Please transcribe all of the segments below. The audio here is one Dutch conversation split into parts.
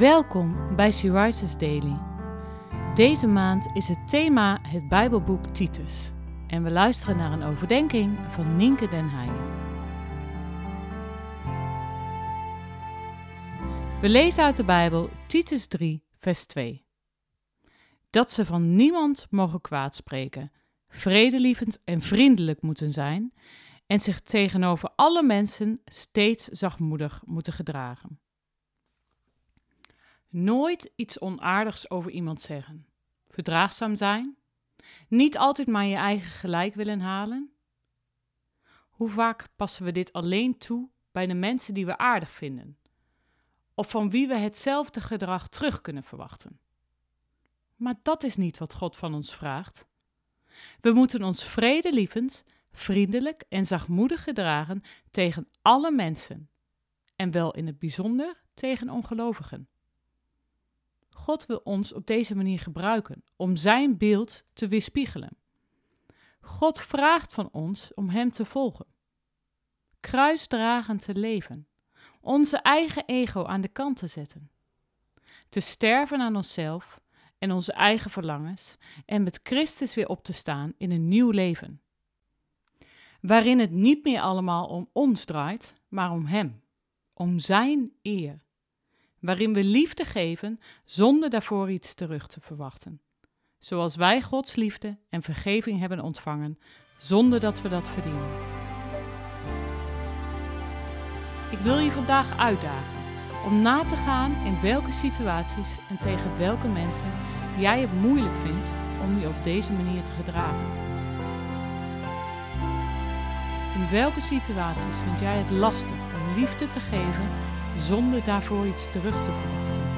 Welkom bij She Rises Daily. Deze maand is het thema het Bijbelboek Titus. En we luisteren naar een overdenking van Nienke den Heijen. We lezen uit de Bijbel Titus 3, vers 2. Dat ze van niemand mogen kwaadspreken, vredelievend en vriendelijk moeten zijn en zich tegenover alle mensen steeds zachtmoedig moeten gedragen. Nooit iets onaardigs over iemand zeggen. Verdraagzaam zijn. Niet altijd maar je eigen gelijk willen halen. Hoe vaak passen we dit alleen toe bij de mensen die we aardig vinden? Of van wie we hetzelfde gedrag terug kunnen verwachten? Maar dat is niet wat God van ons vraagt. We moeten ons vredelievend, vriendelijk en zachtmoedig gedragen tegen alle mensen, en wel in het bijzonder tegen ongelovigen. God wil ons op deze manier gebruiken om Zijn beeld te weerspiegelen. God vraagt van ons om Hem te volgen, kruisdragend te leven, onze eigen ego aan de kant te zetten, te sterven aan onszelf en onze eigen verlangens en met Christus weer op te staan in een nieuw leven, waarin het niet meer allemaal om ons draait, maar om Hem, om Zijn eer waarin we liefde geven zonder daarvoor iets terug te verwachten. Zoals wij Gods liefde en vergeving hebben ontvangen zonder dat we dat verdienen. Ik wil je vandaag uitdagen om na te gaan in welke situaties en tegen welke mensen jij het moeilijk vindt om je op deze manier te gedragen. In welke situaties vind jij het lastig om liefde te geven zonder daarvoor iets terug te verwachten.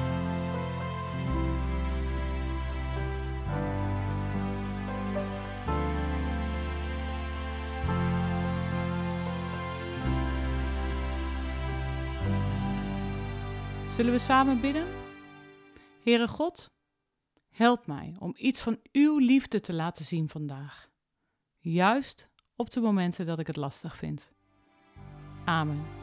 Zullen we samen bidden? Heere God, help mij om iets van uw liefde te laten zien vandaag. Juist op de momenten dat ik het lastig vind. Amen.